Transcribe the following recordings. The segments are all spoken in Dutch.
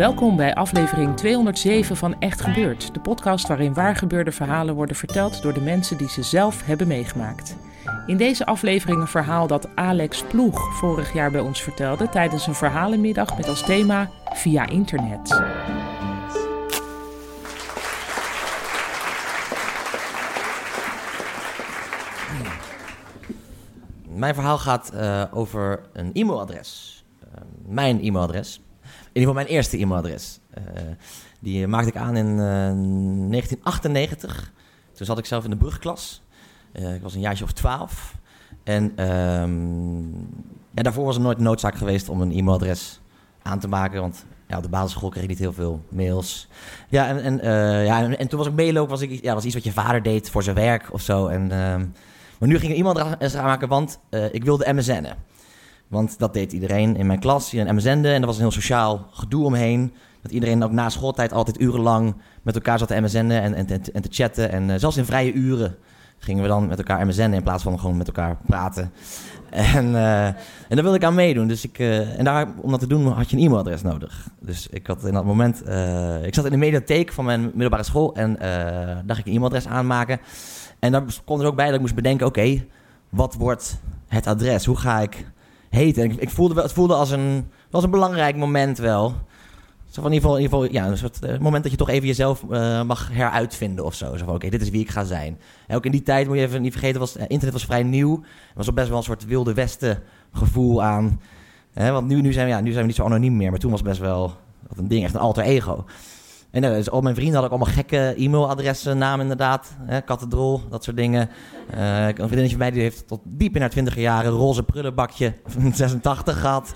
Welkom bij aflevering 207 van Echt Gebeurd, de podcast waarin waargebeurde verhalen worden verteld door de mensen die ze zelf hebben meegemaakt. In deze aflevering een verhaal dat Alex Ploeg vorig jaar bij ons vertelde tijdens een verhalenmiddag met als thema via internet. Mijn verhaal gaat uh, over een e-mailadres. Uh, mijn e-mailadres. In ieder geval mijn eerste e-mailadres. Uh, die maakte ik aan in 1998. Toen zat ik zelf in de brugklas. ik was een jaartje of twaalf. En, ehm, en daarvoor was er nooit noodzaak geweest om een e-mailadres aan te maken. Want ja, op de basisschool kreeg ik niet heel veel mails. Ja, en, en, ja, en, en, toen was ik ook was, ik, ja, was iets wat je vader deed voor zijn werk of zo. En... Ehm, maar nu ging ik iemand aanmaken, want uh, ik wilde MSN'en. Want dat deed iedereen in mijn klas, een MSN'de. En er was een heel sociaal gedoe omheen. Dat iedereen ook na schooltijd altijd urenlang met elkaar zat te MSN'en en, en, en, te chatten. En uh, zelfs in vrije uren gingen we dan met elkaar MSN'en in plaats van gewoon met elkaar praten. En, uh, en daar wilde ik aan meedoen. Dus ik, uh, en daar, om dat te doen had je een e-mailadres nodig. Dus ik had in dat moment... ik zat in de mediatheek van mijn middelbare school en daar ging ik een e-mailadres aanmaken. En daar kon er ook bij dat ik moest bedenken, oké, wat wordt het adres? Hoe ga ik ik, voelde wel, het voelde als een, was een belangrijk moment wel. Zo van in ieder geval, in ieder geval ja, een soort uh, moment dat je toch even jezelf uh, mag heruitvinden of zo. Zo van, oké, dit is wie ik ga zijn. En ook in die tijd, moet je even niet vergeten, was, uh, internet was vrij nieuw. Er was ook best wel een soort wilde westen gevoel aan. Hè, want nu, nu, zijn we, ja, nu zijn we niet zo anoniem meer, maar toen was het best wel een ding, echt een alter ego. En uh, dus al mijn vrienden hadden ook allemaal gekke e-mailadressen, namen inderdaad. Hè, Katedrol, dat soort dingen. Uh, een vriendinnetje van mij die heeft tot diep in haar twintig jaren roze prullenbakje 86 gehad.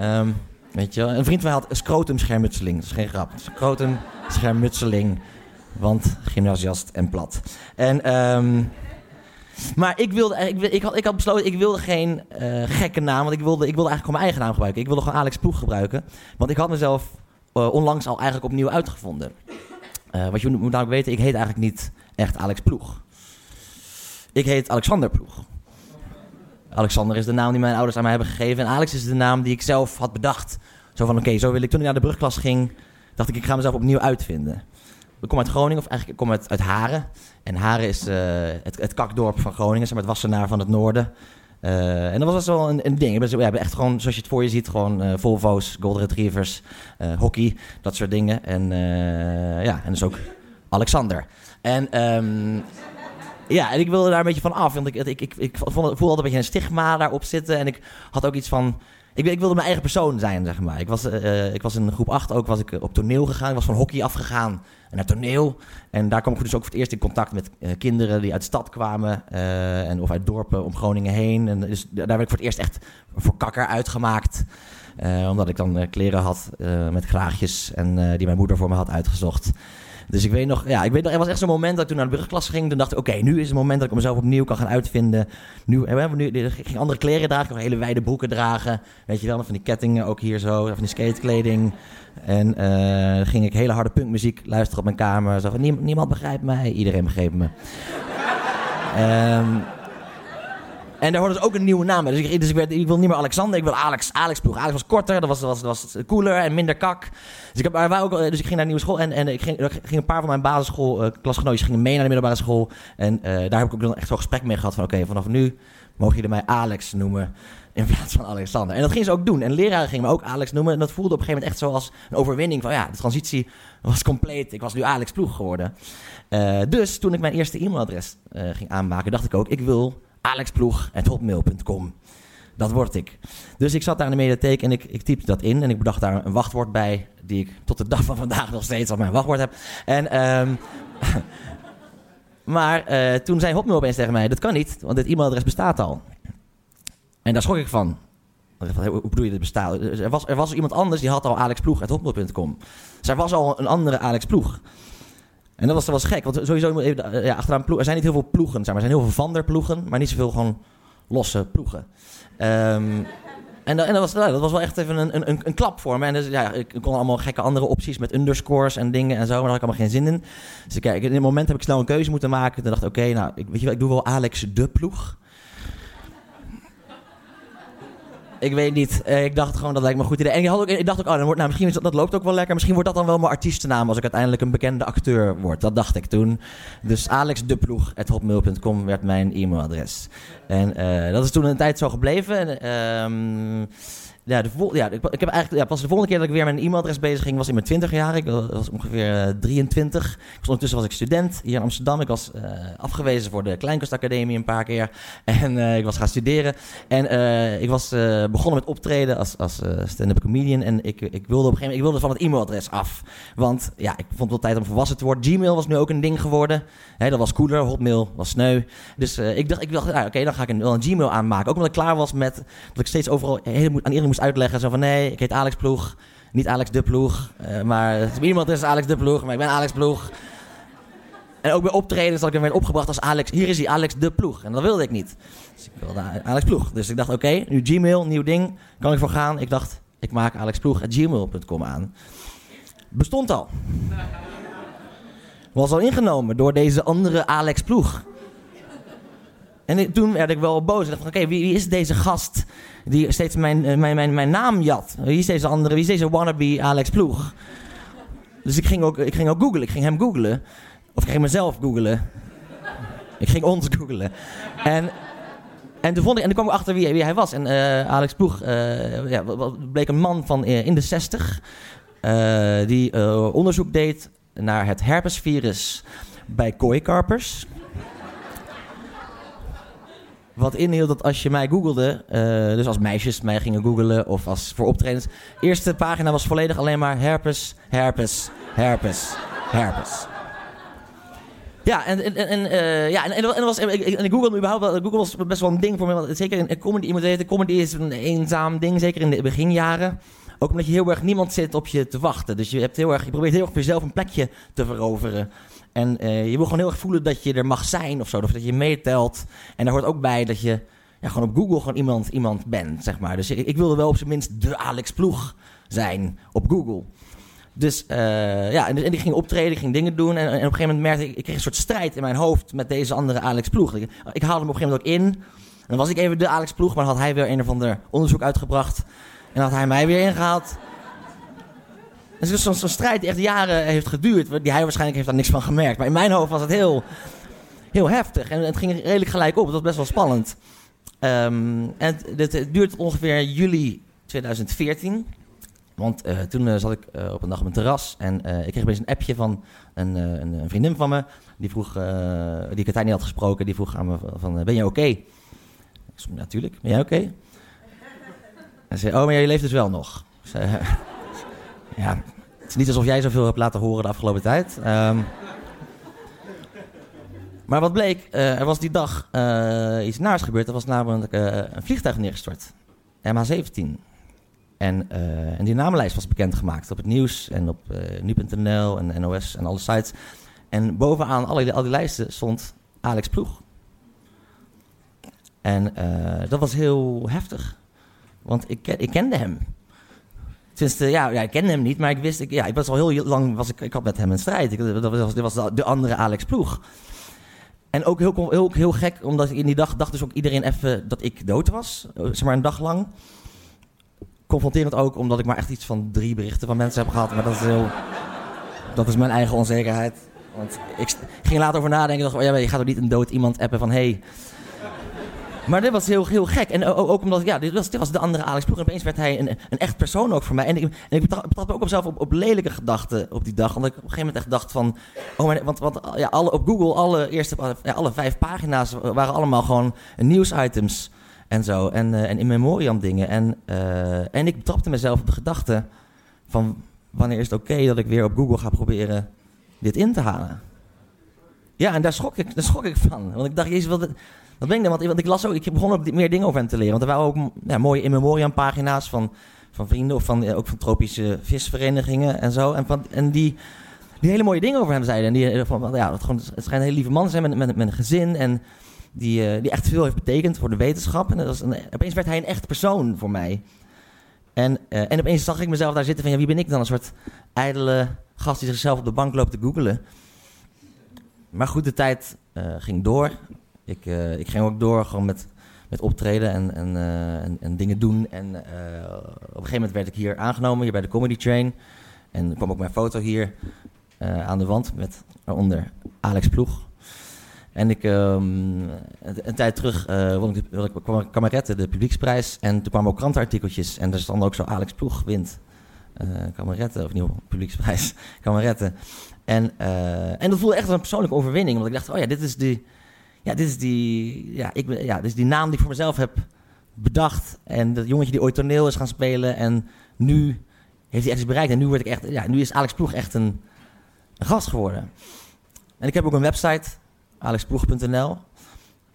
Um, weet je wel. Een vriend van mij had scrotumschermutseling. Dat is geen grap. Scrotumschermutseling. Want gymnasiast en plat. En... Um, maar ik wilde, ik, ik, had, ik had besloten, ik wilde geen uh, gekke naam. Want ik wilde, ik wilde eigenlijk gewoon mijn eigen naam gebruiken. Ik wilde gewoon Alex Ploeg gebruiken. Want ik had mezelf onlangs al eigenlijk opnieuw uitgevonden. Uh, wat je moet namelijk weten, ik heet eigenlijk niet echt Alex Ploeg. Ik heet Alexander Ploeg. Alexander is de naam die mijn ouders aan mij hebben gegeven. En Alex is de naam die ik zelf had bedacht. Zo van, oké, zo wil ik. Toen ik naar de brugklas ging, dacht ik, ik ga mezelf opnieuw uitvinden. Ik kom uit Groningen, of eigenlijk ik kom uit, uit Haren. En Haren is uh, het, het kakdorp van Groningen, maar het Wassenaar van het noorden. Uh, en dat was wel een, een ding. We hebben echt gewoon, zoals je het voor je ziet, gewoon uh, Volvo's, Golden Retrievers, uh, hockey, dat soort dingen. En ja, en dus ook Alexander. En um, ja, en ik wilde daar een beetje van af. Want ik, ik, ik, ik voelde altijd een beetje een stigma daarop zitten. En ik had ook iets van ik, ik, wilde mijn eigen persoon zijn, zeg maar. Ik was, uh, ik was in groep 8 ook was ik op toneel gegaan. Ik was van hockey afgegaan naar toneel. En daar kwam ik dus ook voor het eerst in contact met kinderen die uit stad kwamen. En, of uit dorpen om Groningen heen. En dus daar werd ik voor het eerst echt voor kakker uitgemaakt. omdat ik dan kleren had met kraagjes en die mijn moeder voor me had uitgezocht. Dus ik weet nog, ja, ik weet nog, er was echt zo'n moment dat ik toen naar de brugklas ging. Toen dacht ik, oké, nu is het moment dat ik mezelf opnieuw kan gaan uitvinden. Nu, we hebben nu, ik ging andere kleren dragen, ik kon hele wijde broeken dragen. Weet je wel, van die kettingen ook hier zo, van die skatekleding. En uh, ging ik hele harde punkmuziek luisteren op mijn kamer. Zo niemand begrijpt mij, iedereen begreep me. um, En daar hoorde dus ook een nieuwe naam bij. Dus ik, dus ik, werd, ik wil niet meer Alexander, ik wil Alex, Alex ploeg. Alex was korter, dat was, was, was cooler en minder kak. Dus ik, heb, maar ook, dus ik ging naar een nieuwe school en, en ik ging, ging een paar van mijn basisschool uh, klasgenootjes gingen mee naar de middelbare school. En uh, daar heb ik ook dan echt zo'n gesprek mee gehad van oké, vanaf nu mogen jullie mij Alex noemen in plaats van Alexander. En dat gingen ze ook doen. En leraren gingen me ook Alex noemen. En dat voelde op een gegeven moment echt zo als een overwinning van ja, de transitie was compleet. Ik was nu Alex Ploeg geworden. Uh, dus toen ik mijn eerste e-mailadres ging aanmaken, dacht ik ook, ik wil alexploeg.hotmail.com. Dat word ik. Dus ik zat daar in de mediatheek en ik, ik typte dat in. En ik bedacht daar een wachtwoord bij, die ik tot de dag van vandaag nog steeds als mijn wachtwoord heb. En, um, Maar eh, toen zei Hotmail opeens tegen mij, dat kan niet, want dit e-mailadres bestaat al. En daar schrok ik van. Hoe bedoel je dit bestaat? Er was, er was iemand anders die had al alexploeg.hotmail.com. Dus er was al een andere Alex Ploeg. En dat was, dat was gek, want sowieso even, ja, achteraan er zijn niet heel veel ploegen. Zeg maar. Er zijn heel veel Vander-ploegen, maar niet zoveel gewoon losse ploegen. Um, en, en dat, was, dat was wel echt even een, een, een klap voor me. En dus, ja, ik kon allemaal gekke andere opties met underscores en dingen en zo. Maar daar had ik allemaal geen zin in. Dus kijk, in het moment heb ik snel een keuze moeten maken. Toen dacht ik, oké, nou, ik, weet je wel, ik doe wel Alex de ploeg. Ik weet niet. Eh, ik dacht gewoon, dat lijkt me goed idee. En ik, had ook, ik dacht ook, oh, dan wordt, nou, misschien is dat, loopt ook wel lekker. Misschien wordt dat dan wel mijn artiestennaam als ik uiteindelijk een bekende acteur word. Dat dacht ik toen. Dus alexdeploeg.hotmail.com werd mijn e-mailadres. En uh, dat is toen een tijd zo gebleven. En, uh, ja, de ja, ik, heb eigenlijk ja, pas de volgende keer dat ik weer met een e-mailadres bezig ging, was in mijn 20 jaar. Ik was ongeveer uh, 23. Ik was ondertussen was ik student hier in Amsterdam. Ik was uh, afgewezen voor de Kleinkunstacademie een paar keer. En uh, ik was gaan studeren. En ik was begonnen met optreden als, als stand-up comedian. En ik, ik wilde op een gegeven moment ik wilde van het e-mailadres af. Want ja, ik vond het wel tijd om volwassen te worden. Gmail was nu ook een ding geworden. He, dat was cooler. Hotmail was sneu. Dus ik dacht, ik dacht nou, oké, dan ga ik een, een Gmail aanmaken. Ook omdat ik klaar was met dat ik steeds overal aan iedereen moest uitleggen. Zo van nee, ik heet Alex Ploeg. Niet Alex de Ploeg. Uh, maar iemand is Alex de Ploeg, maar ik ben Alex Ploeg. En ook bij optredens dat ik werd opgebracht als Alex. Hier is hij, Alex de Ploeg. En dat wilde ik niet. Dus ik wilde Alex Ploeg. Dus ik dacht, oké, nu Gmail, nieuw ding. Kan ik voor gaan? Ik dacht, ik maak alexploeg.gmail.com aan. Bestond al. Was al ingenomen door deze andere Alex Ploeg. En toen werd ik wel boos. Ik dacht, oké, wie, wie, is deze gast die steeds mijn, mijn, mijn, mijn naam jat? Wie is deze andere, wie is deze wannabe Alex Ploeg? Dus ik ging ook, ik ging ook googlen. Ik ging hem googlen. Of ik ging mezelf googlen. ik ging ons googlen. En, en toen vond ik, en toen kwam ik achter wie, wie hij was. En uh, Alex Ploeg uh, ja, bleek een man van in de 60. die onderzoek deed naar het herpesvirus bij kooikarpers. Wat inhield dat als je mij googelde, uh, dus als meisjes mij gingen googelen of als voor optredens, eerste pagina was volledig alleen maar herpes, herpes, herpes, herpes. Ja, en, en, en, uh, ja, en, en, was, en, en Google, überhaupt, Google was best wel een ding voor me. Want zeker in comedy, iemand weten, comedy is een eenzaam ding, zeker in de beginjaren. Ook omdat je heel erg niemand zit op je te wachten. Dus je, hebt heel erg, je probeert heel erg voor jezelf een plekje te veroveren. En uh, je wil gewoon heel erg voelen dat je er mag zijn of zo. Of dat je meetelt. En daar hoort ook bij dat je ja, gewoon op Google gewoon iemand, iemand bent, zeg maar. Dus ik, ik wilde wel op zijn minst de Alex Ploeg zijn op Google. Dus uh, ja, en, die ging optreden, die ging dingen doen. En, en, op een gegeven moment merkte ik, ik kreeg een soort strijd in mijn hoofd met deze andere Alex Ploeg. Ik, ik haalde hem op een gegeven moment ook in. En dan was ik even de Alex Ploeg, maar had hij weer een of ander onderzoek uitgebracht. En had hij mij weer ingehaald. Het is zo'n zo strijd die echt jaren heeft geduurd. Die hij waarschijnlijk heeft daar niks van gemerkt. Maar in mijn hoofd was het heel, heel heftig. En het ging redelijk gelijk op. Het was best wel spannend. Um, en het, het duurt ongeveer juli 2014. Want uh, toen uh, zat ik uh, op een dag op een terras. En ik kreeg opeens een appje van een, een, vriendin van me. Die vroeg, die ik het niet had gesproken. Die vroeg aan me van, ben je oké? Ik zei, natuurlijk. Ben jij oké? En zei, oh, maar je leeft dus wel nog. Ja, het is niet alsof jij zoveel hebt laten horen de afgelopen tijd. Um, maar wat bleek, uh, er was die dag uh, iets naars gebeurd. Er was namelijk uh, een vliegtuig neergestort. MH17. En, en die namenlijst was bekendgemaakt op het nieuws en op nu.nl en NOS en alle sites. En bovenaan al die, al die lijsten stond Alex Ploeg. En dat was heel heftig. Want ik, ik kende hem. Tenminste, ja, ja, ik kende hem niet, maar ik wist, ik, ja, ik was al heel lang, was ik, ik had met hem een strijd. Ik, dat was, was de andere Alex Ploeg. En ook heel, heel, gek, omdat in die dag dacht dus ook iedereen even dat ik dood was. Zeg maar een dag lang. Confronterend ook, omdat ik maar echt iets van drie berichten van mensen heb gehad. Maar dat is heel... Dat is mijn eigen onzekerheid. Want ik ging later over nadenken. Dacht, oh ja, je gaat ook niet een dood iemand appen van... Hey, maar dit was heel, heel gek. En ook, omdat, ja, dit was, dit was de andere Alex Ploeg. En opeens werd hij een, een echt persoon ook voor mij. En ik, en ik betrapte ook op op, op lelijke gedachten op die dag. Omdat ik op een gegeven moment echt dacht van... Oh, maar, want, want ja, alle, op Google, alle, eerste, ja, alle vijf pagina's waren allemaal gewoon nieuwsitems en zo. En, uh, en in memoriam dingen. En, uh, en ik betrapte mezelf op de gedachte van... Wanneer is het oké dat ik weer op Google ga proberen dit in te halen? Ja, en daar schrok ik, daar schrok ik van. Want ik dacht, jezus, wat, wat ben ik dan? Want, ik las ook, ik begon ook meer dingen over hem te leren. Want er waren ook ja, mooie in memoriam pagina's van, van vrienden of van, ook van tropische visverenigingen en zo. En, van, en die, die hele mooie dingen over hem zeiden. En die, van, ja, het, gewoon, het schijnt een hele lieve man te zijn met, met, een gezin. En die, die echt veel heeft betekend voor de wetenschap. En dat was een, opeens werd hij een echt persoon voor mij. En, uh, en opeens zag ik mezelf daar zitten van, ja, wie ben ik dan? Een soort ijdele gast die zichzelf op de bank loopt te googelen. Maar goed, de tijd ging door. Ik, uh, ik ging ook door gewoon met, met optreden en, en, en, en, dingen doen. En op een gegeven moment werd ik hier aangenomen, hier bij de Comedy Train. En kwam ook mijn foto hier aan de wand met daaronder Alex Ploeg. En ik, um, een, tijd terug won ik, de, kwam Kameretten, de publieksprijs. En toen kwamen ook krantenartikeltjes. En daar stond ook zo Alex Ploeg wint. Kameretten, of nieuw publieksprijs, Kameretten. En, en dat voelde echt als een persoonlijke overwinning. Want ik dacht, oh ja, dit is die, ja, dit is die, ja, ik, ja, dit is die naam die ik voor mezelf heb bedacht. En dat jongetje die ooit toneel is gaan spelen. En nu heeft hij echt iets bereikt. En nu, word ik echt, ja, nu is Alex Ploeg echt een, gast geworden. En ik heb ook een website alexploeg.nl.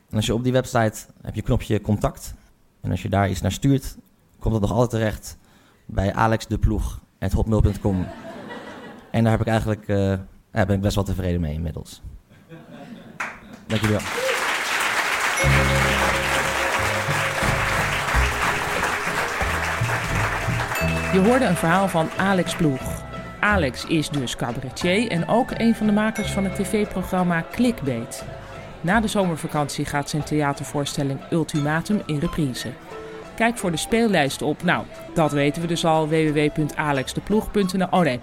En als je op die website heb je knopje contact. En als je daar iets naar stuurt, komt het nog altijd terecht bij alexdeploeg.hotmail.com. en daar heb ik eigenlijk, uh, ben ik best wel tevreden mee inmiddels. Dankjewel. Je hoorde een verhaal van Alex Ploeg. Alex is dus cabaretier en ook een van de makers van het tv-programma Clickbait. Na de zomervakantie gaat zijn theatervoorstelling Ultimatum in reprise. Kijk voor de speellijst op, nou, dat weten we dus al, www.alexdeploeg.nl. Oh nee,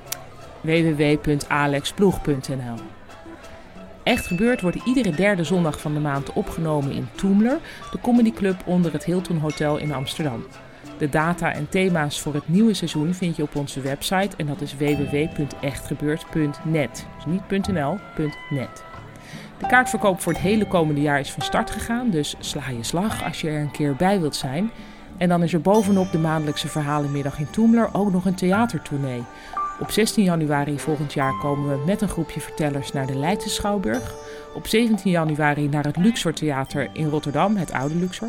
www.alexploeg.nl. Echt gebeurd wordt iedere derde zondag van de maand opgenomen in Toemler, de comedyclub onder het Hilton Hotel in Amsterdam. De data en thema's voor het nieuwe seizoen vind je op onze website en dat is www.echtgebeurd.net. Dus niet .nl, .net. De kaartverkoop voor het hele komende jaar is van start gegaan, dus sla je slag als je er een keer bij wilt zijn. En dan is er bovenop de maandelijkse verhalenmiddag in Toemler ook nog een theatertournee. Op 16 januari volgend jaar komen we met een groepje vertellers naar de Leidse Schouwburg. Op 17 januari naar het Luxor Theater in Rotterdam, het oude Luxor.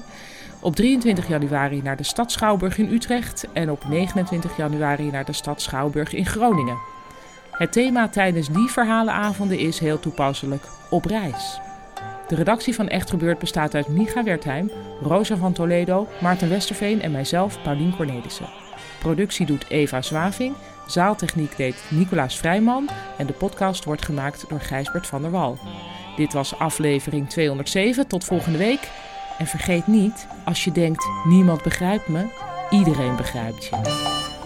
Op 23 januari naar de Stad Schouwburg in Utrecht en op 29 januari naar de Stad Schouwburg in Groningen. Het thema tijdens die verhalenavonden is heel toepasselijk op reis. De redactie van Echt Gebeurd bestaat uit Micha Wertheim, Rosa van Toledo, Maarten Westerveen en mijzelf, Paulien Cornelissen. Productie doet Eva Zwaving, zaaltechniek deed Nicolaas Vrijman en de podcast wordt gemaakt door Gijsbert van der Wal. Dit was aflevering 207. Tot volgende week. En vergeet niet, als je denkt niemand begrijpt me, iedereen begrijpt je.